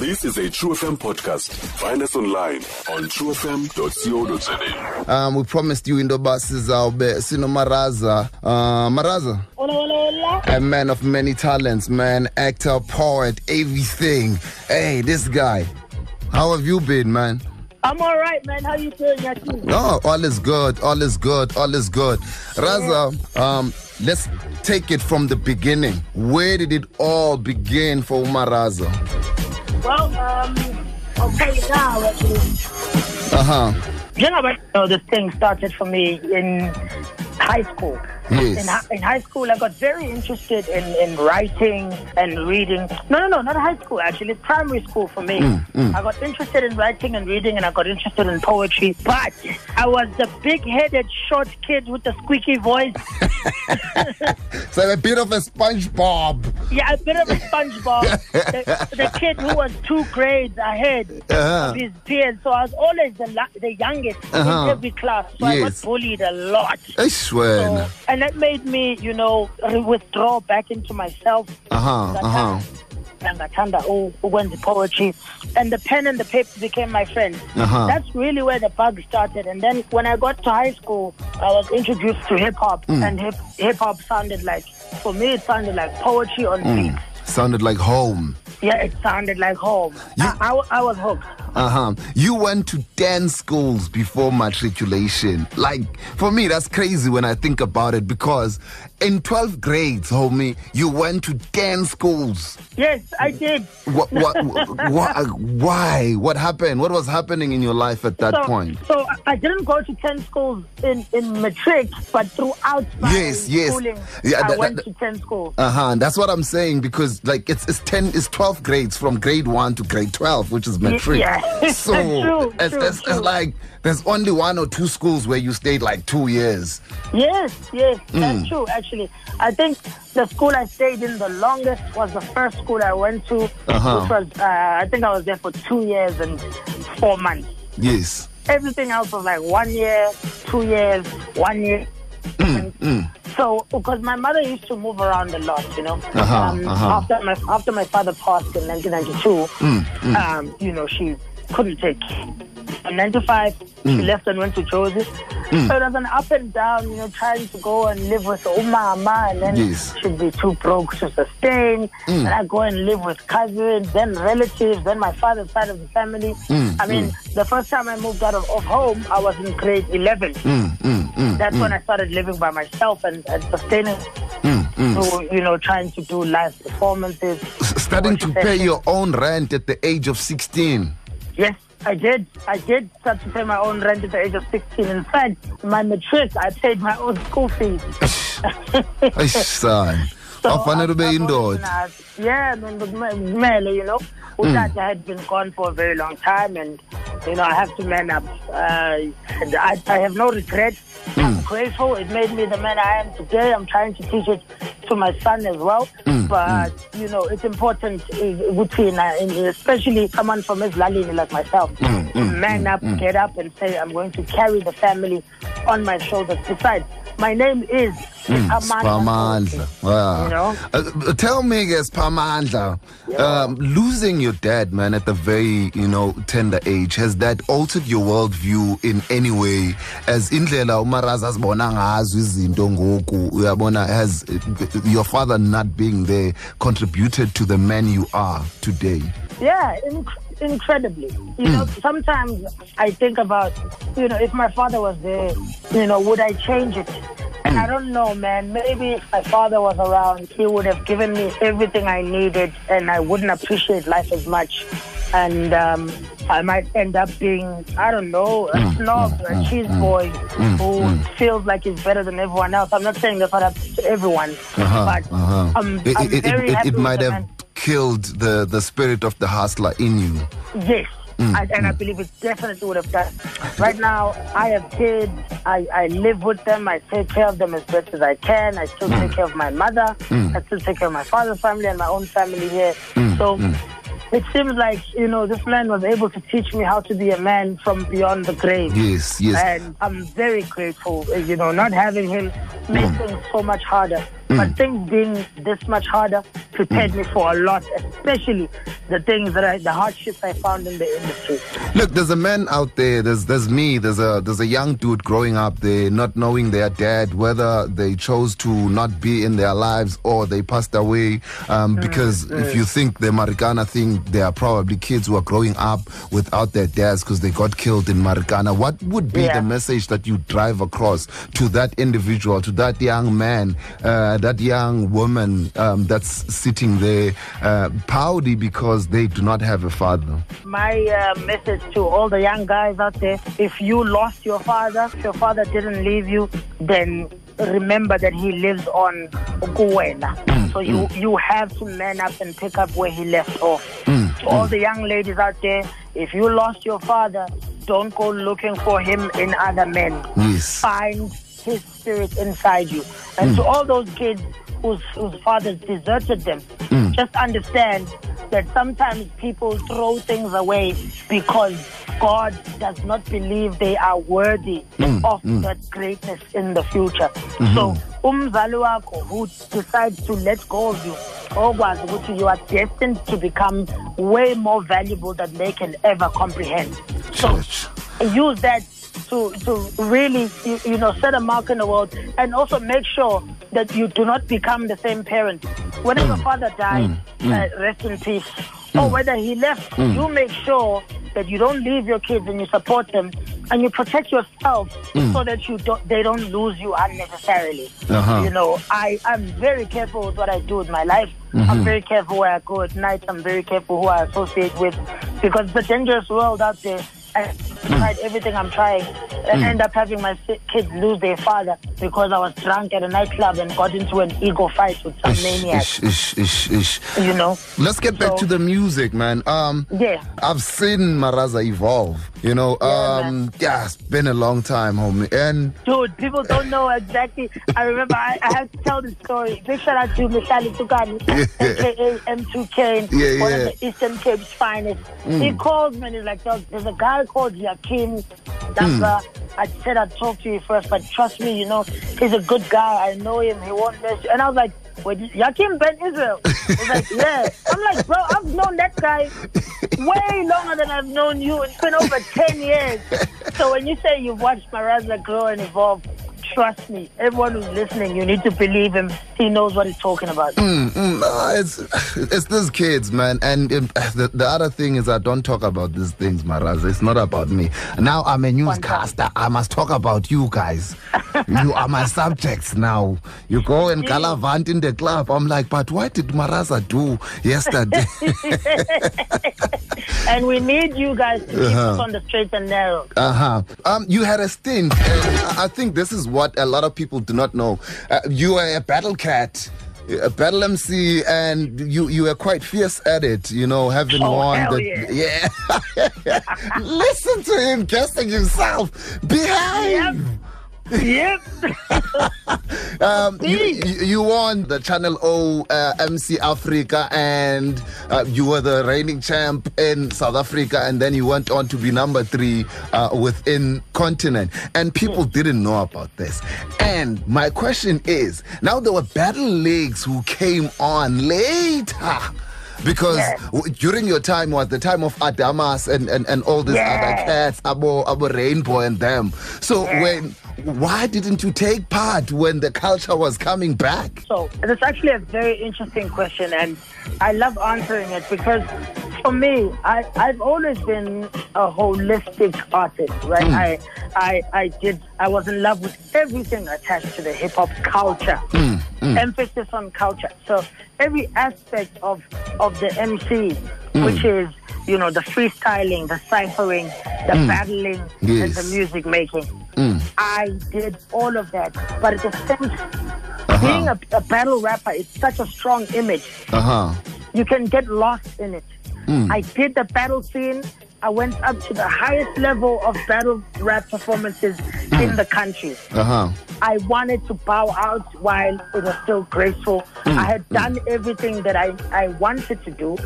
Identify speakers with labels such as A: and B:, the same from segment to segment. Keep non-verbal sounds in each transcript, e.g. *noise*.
A: This is a True FM podcast. Find us online on truefm.co.za.
B: Um, we promised you in the buses out there. Sino Maraza. Uh, Maraza,
C: Hola, hola, hola.
B: a man of many talents, man. Actor, poet, everything. Hey, this guy. How have you been, man?
C: I'm all right, man. How are you doing, Yakin?
B: Oh, all is good. All is good. All is good. Raza, um, let's take it from the beginning. Where did it all begin for Umar Raza?
C: Well, um, you now, actually.
B: Uh huh.
C: You know, but, you know, this thing started for me in high school.
B: Yes.
C: In, in high school, I got very interested in, in writing and reading. No, no, no, not high school, actually. Primary school for me.
B: Mm,
C: I got interested in writing and reading, and I got interested in poetry. But I was the big headed, short kid with the squeaky voice. *laughs*
B: So a bit of a SpongeBob.
C: Yeah, a bit of a SpongeBob. the, the kid who was two grades ahead
B: Uh-huh.
C: of his peers. So I was always the, la- the youngest
B: Uh-huh.
C: in every class. So I
B: Yes.
C: got bullied a lot.
B: I swear.
C: So, and that made me, you know, withdraw back into myself.
B: Uh huh. Uh huh.
C: Ngathanda u- ukwenza poetry and the pen and the paper became my friend
B: Uh-huh.
C: that's really where the bug started and then when i got to high school i was introduced to hip hop
B: Mm.
C: and hip hip hop sounded like for me it sounded like poetry on
B: Mm. Sounded like home.
C: Yeah it sounded like home
B: You-
C: I, I, I was hooked
B: Uh huh. You went to 10 schools before matriculation. Like, for me, that's crazy when I think about it because in 12th grades, homie, you went to 10 schools.
C: yes i did
B: What, what, *laughs* what, why? What happened? What was happening in your life at that
C: so,
B: point?
C: so I- didn't go to 10 schools in, in matric, but throughout my
B: Yes, yes.
C: schooling,
B: Yeah,
C: I went
B: that-
C: to 10 schools.
B: Uh huh. That's what I'm saying because like it's it's ten it's twelve grades from grade one to grade twelve, which is matric.
C: yeah. *laughs*
B: So
C: True,
B: it's,
C: true,
B: it's, it's like there's only one or two schools where you stayed like two years.
C: Yes, yes,
B: Mm.
C: that's true. Actually, I think the school I stayed in the longest was the first school I went to,
B: Uh-huh.
C: which was uh, I think I was there for two years and four months.
B: Yes.
C: Everything else was like one year, two years, one year.
B: Mm,
C: So, because my mother used to move around a lot, you know.
B: Uh-huh,
C: um,
B: uh-huh.
C: After my after my father passed in 1992,
B: Mm,
C: um, you know, she couldn't take. In 95,
B: Mm.
C: she left and went to Jozi. So it was an up and down, you know, trying to go and live with Umama, and then
B: Yes.
C: she'd be too broke to sustain.
B: Mm.
C: And I go and live with cousins, then relatives, then my father's side of the family.
B: Mm,
C: I mean, the first time I moved out of, of home, I was in grade 11.
B: Mm, mm, mm,
C: That's when I started living by myself and, and sustaining
B: mm, mm.
C: so, you know, trying to do live performances.
B: S- Starting to pay your own rent at the age of 16.
C: Yes, I did. I did start to pay my own rent at the age of 16. In fact, my matric, I paid my own school fees.
B: Son. Awufanele ube
C: I've- I've
B: indoda.
C: always been asked- Yeah, man, but ma- Mele, you know, Utata had been gone for a very long time, and you know, I have to man up. Uh, I, I have no regret. I'm mm. grateful. It made me the man I am today. I'm trying to teach it to my son as well. Mm, mm. but you know, it's important, uh, uh, especially someone from Islalini like myself, man up, get up, and say, I'm going to carry the family on my shoulders. Besides, my name is Amanda.
B: Spamandla. Wow.
C: You know?
B: Uh, tell me, guys, Spamandla, um, losing your dad, man, at the very, you know, tender age, has that altered your worldview in any way? As indlela umaraza azibona ngazo izinto ngoku, uyabona, has uh, your father not being there contributed to the man you are today?
C: Yeah, inc- incredibly. You know, hmm. sometimes I think about, you know, if my father was there, you know, would I change it? And I hmm. don't know, man. Maybe if my father was around, he would have given me everything I needed, and I wouldn't appreciate life as much. And um, I might end up being, I don't know, a hmm. snob, a cheese boy who feels like he's better than everyone else. I'm not saying that's what happens to everyone,
B: Uh-huh,
C: but
B: uh-huh.
C: I'm,
B: it,
C: I'm
B: it,
C: very
B: it,
C: happy
B: it
C: with
B: might have
C: man.
B: Killed the, the spirit of the hustler in you.
C: Yes. Mm, I, and I mm. believe it definitely would have done. Right now, I have kids. I, I live with them. I take care of them as best as I can. I still take mm. care of my mother. I still take care of my father's family and my own family here. So it seems like, you know, this man was able to teach me how to be a man from beyond the grave.
B: Yes, yes.
C: And I'm very grateful, you know, not having him made
B: Mm.
C: things so much harder. But things being this much harder prepared me for a lot, especially the things that I, the hardships I found in the industry.
B: Look, there's a man out there. There's there's me. There's a there's a young dude growing up there, not knowing their dad, whether they chose to not be in their lives or they passed away. Um, because if you think the Marikana thing, there are probably kids who are growing up without their dads because they got killed in Marikana. What would be
C: Yeah.
B: the message that you drive across to that individual, to that young man, uh, that young woman um, that's sitting there, uh, pouty because they do not have a father?
C: My uh, message to all the young guys out there if you lost your father, if your father didn't leave you, then remember that he lives on kuwena. So you, you have to man up and pick up where he left off. To all the young ladies out there, if you lost your father, don't go looking for him in other men.
B: Yes.
C: Find his spirit inside you. And hmm. to all those kids whose, whose fathers deserted them, hmm. just understand that sometimes people throw things away because God does not believe they are worthy hmm. of that greatness in the future. So, umzali wakho who decides to let go of you, okwazi ukuthi you are destined to become way more valuable than they can ever comprehend. So, use that to to really you, you know set a mark in the world and also make sure that you do not become the same parent. When your mm. father died mm. Mm. uh, rest in peace. Or whether he left you make sure that you don't leave your kids and you support them and you protect yourself so that you don't they don't lose you unnecessarily.
B: Uh-huh.
C: you know i i'm very careful with what i do with my life. I'm mm-hmm. very careful where i go at night. I'm very careful who i associate with because it's a dangerous world out there I tried everything I'm trying. I end up having my kids lose their father because I was drunk at a nightclub and got into an ego fight with some
B: Ish,
C: maniac.
B: ish, ish, ish.
C: You know?
B: Let's get back
C: So-
B: to the music, man. Um,
C: Yeah.
B: I've seen Maraza evolve. You know,
C: Yeah,
B: um, yeah, it's been a long time, homie. And
C: Dude, people don't know exactly. I remember I, I have to tell the story. Big shout out to Michali Tukani, *laughs* aka M2K,
B: Yeah,
C: one
B: yeah.
C: of the Eastern Cape's finest. He calls me and he's like, "Dog, there's a guy called Yakim. That's uh, I said I'd talk to you first, but trust me, you know, he's a good guy. I know him. He won't mess you. And I was like, Wait, Yakim Ben Israel? He's like, yeah. I'm like, bro, I've known that guy way longer than I've known you. It's been over 10 years. So when you say you've watched Maraza grow and evolve, trust me, everyone who's listening, you need to believe him. He knows what he's talking about.
B: Mm, no, it's it's these kids, man. And um, the, the other thing is, I don't talk about these things, Maraz. It's not about me. Now I'm a newscaster. I must talk about you guys. you are my subjects now. You go and galavant in the club. I'm like, but what did Maraza do yesterday? *laughs*
C: And we need you guys to keep
B: Uh-huh.
C: us on the straight and narrow.
B: Uh huh. Um, you had a stint, I think this is what a lot of people do not know. Uh, you are a battle cat. A battle MC, and you you were quite fierce at it, you know, having
C: Oh,
B: won the yeah. *laughs* *laughs* Listen to him guessing himself. Behave.
C: Yep. *laughs*
B: Um, you, you you won the Channel O uh, MC Africa, and uh, you were the reigning champ in South Africa, and then you went on to be number three uh, within continent. And people didn't know about this. And my question is, now there were battle leagues who came on later. Because w- during your time was the time of Adamas and, and, and all these
C: Yeah.
B: other cats, Abo, Abo Rainbow and them. So when why didn't you take part when the culture was coming back?
C: So it's actually a very interesting question, and I love answering it because for me, I, I've always been a holistic artist, right? Hmm. I, I, I did, I was in love with everything attached to the hip hop culture, hmm, hmm. emphasis on culture. So every aspect of of the MC, which is you know the freestyling, the ciphering, the battling, and the music making. I did all of that, but at the same
B: Uh-huh.
C: being a, a battle rapper is such a strong image.
B: Uh huh.
C: You can get lost in it.
B: Mm.
C: I did the battle scene, I went up to the highest level of battle rap performances in the country.
B: Uh huh.
C: I wanted to bow out while it was still graceful. I had done everything that I, I wanted to do,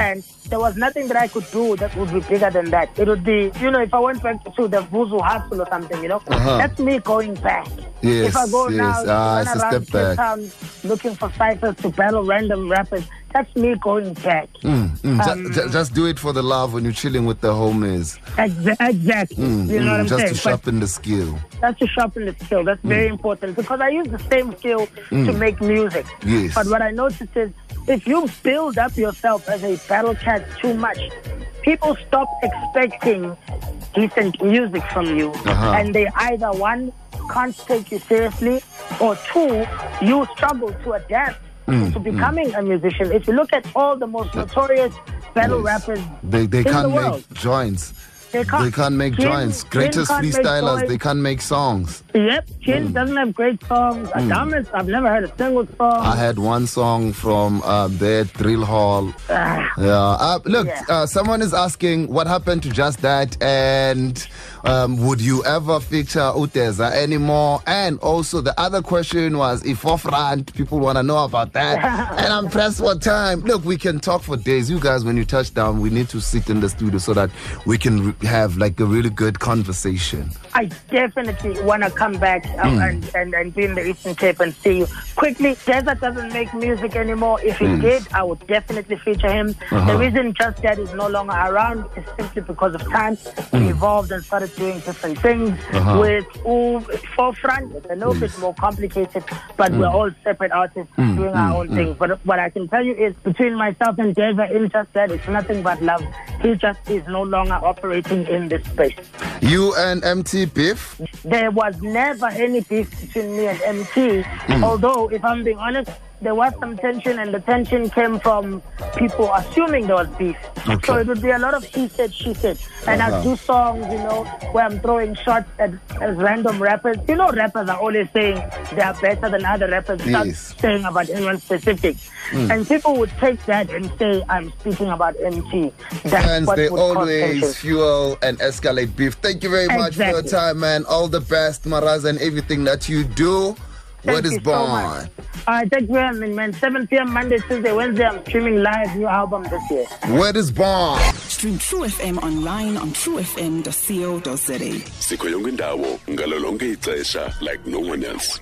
C: and there was nothing that I could do that would be bigger than that. It would be, you know, if I went back to the Vuzu hustle or something, you know,
B: Uh-huh.
C: that's me going back.
B: Yes,
C: if I go
B: yes.
C: now
B: Ah,
C: run
B: it's a
C: around
B: step
C: Cape
B: back.
C: Town looking for ciphers to battle random rappers, that's me going back.
B: Mm, mm.
C: Um,
B: ju- just do it for the love when you're chilling with the homies.
C: Exa- exactly.
B: Mm,
C: you know
B: mm,
C: what I'm
B: just
C: saying?
B: to
C: But-
B: sharpen the skill.
C: That's to sharpen the skill. That's very important because I use the same skill to make music.
B: Yes.
C: But what I noticed is if you build up yourself as a battle cat too much, people stop expecting decent music from you.
B: Uh-huh.
C: And they either one can't take you seriously or two, you struggle to adapt Mm, to mm. becoming a musician. If you look at all the most notorious battle
B: Yes.
C: rappers
B: They they
C: in
B: can't
C: the
B: make
C: world,
B: joints.
C: They can't,
B: They can't make joints.
C: Jin
B: Greatest freestylers, they can't make songs.
C: Yep, Jin doesn't have great songs. Adamus, I've never heard a single song.
B: I had one song from uh, their drill hall.
C: Ah,
B: Yeah. Uh, look,
C: Yeah.
B: uh, someone is asking what happened to just that, and um, would you ever feature Uteza anymore? And also, the other question was if forefront people want to know about that. *laughs* and I'm pressed for time. Look, we can talk for days. You guys, when you touch down, we need to sit in the studio so that we can have like a really good conversation.
C: I definitely want to come back um, hmm. and, and, and be in the Eastern Cape and see you. Quickly, Desert doesn't make music anymore. If he hmm. did, I would definitely feature him. Uh-huh. The reason Just Dad is no longer around is simply because of time. He hmm. evolved and started doing different things
B: Uh-huh.
C: with Ooh, Forefront. It's a little bit more complicated, but we're all separate artists doing our own thing. But what I can tell you is between myself and Deva in Just Dad, it's nothing but love. He just is no longer operating in this space.
B: You and MT beef?
C: There was never any beef between me and MT. Hmm. Although, if I'm being honest, there was some tension, and the tension came from people assuming there was beef.
B: Okay.
C: So it would be a lot of he said, she said. And
B: Uh-huh.
C: I do songs, you know, where I'm throwing shots at, at random rappers. You know, rappers are always saying they are better than other rappers, not saying about anyone specific. And people would take that and say, I'm speaking about MT. That's
B: Fans,
C: what
B: they always fuel and escalate beef. Thank you very much for your time, man. All the best, Maraz, and everything that you do.
C: Thank
B: what is
C: you so
B: born?
C: much. All right, thank you, man. man. 7 p.m. Monday, Tuesday, Wednesday. I'm streaming live new album this year.
B: What is born?
D: Stream True FM online on truefm.co.za.
A: sikho yonke indawo ngalo lonke ixesha like no one else